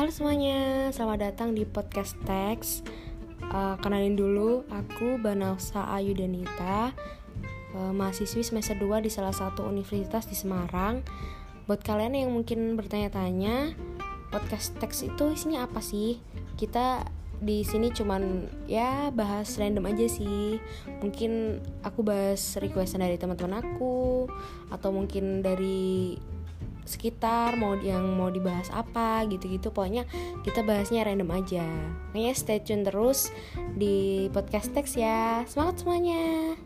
Halo semuanya, selamat datang di podcast Tex. Uh, kenalin dulu, aku Banausa Ayu Danita, uh, mahasiswi semester 2 di salah satu universitas di Semarang. Buat kalian yang mungkin bertanya-tanya, podcast Tex itu isinya apa sih? Kita di sini cuman ya bahas random aja sih mungkin aku bahas requestan dari teman-teman aku atau mungkin dari sekitar mau yang mau dibahas apa gitu-gitu. Pokoknya kita bahasnya random aja. Makanya stay tune terus di podcast teks ya. Semangat semuanya